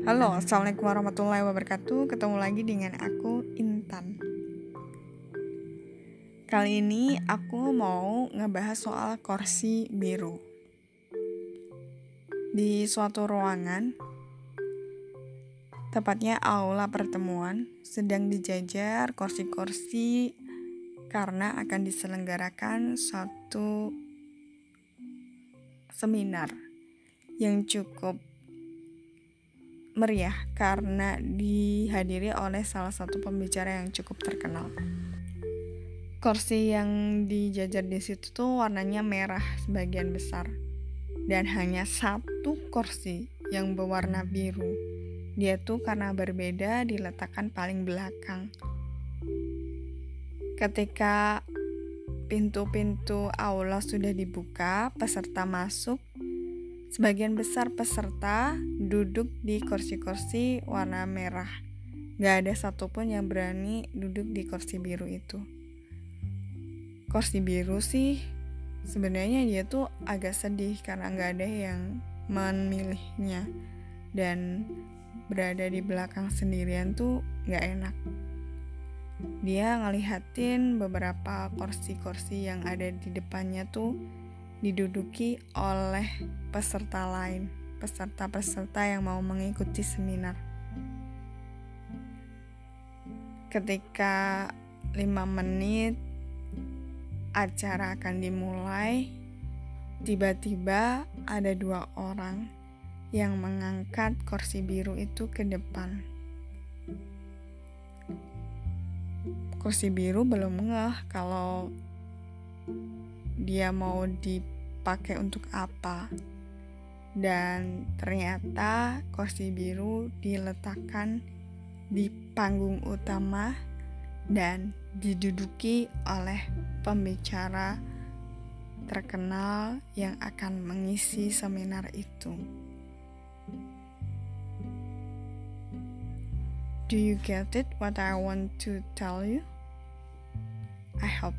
Halo, Assalamualaikum warahmatullahi wabarakatuh. Ketemu lagi dengan aku, Intan. Kali ini aku mau ngebahas soal kursi biru. Di suatu ruangan Tepatnya aula pertemuan Sedang dijajar kursi-kursi Karena akan diselenggarakan suatu seminar yang cukup meriah karena dihadiri oleh salah satu pembicara yang cukup terkenal. Kursi yang dijajar di situ tuh warnanya merah sebagian besar dan hanya satu kursi yang berwarna biru. Dia tuh karena berbeda diletakkan paling belakang. Ketika pintu-pintu aula sudah dibuka, peserta masuk Sebagian besar peserta duduk di kursi-kursi warna merah. Gak ada satupun yang berani duduk di kursi biru itu. Kursi biru sih sebenarnya dia tuh agak sedih karena gak ada yang memilihnya dan berada di belakang sendirian tuh gak enak. Dia ngelihatin beberapa kursi-kursi yang ada di depannya tuh diduduki oleh peserta lain, peserta-peserta yang mau mengikuti seminar. Ketika lima menit acara akan dimulai, tiba-tiba ada dua orang yang mengangkat kursi biru itu ke depan. Kursi biru belum ngeh kalau dia mau dipakai untuk apa. Dan ternyata kursi biru diletakkan di panggung utama dan diduduki oleh pembicara terkenal yang akan mengisi seminar itu. Do you get it what I want to tell you? I hope.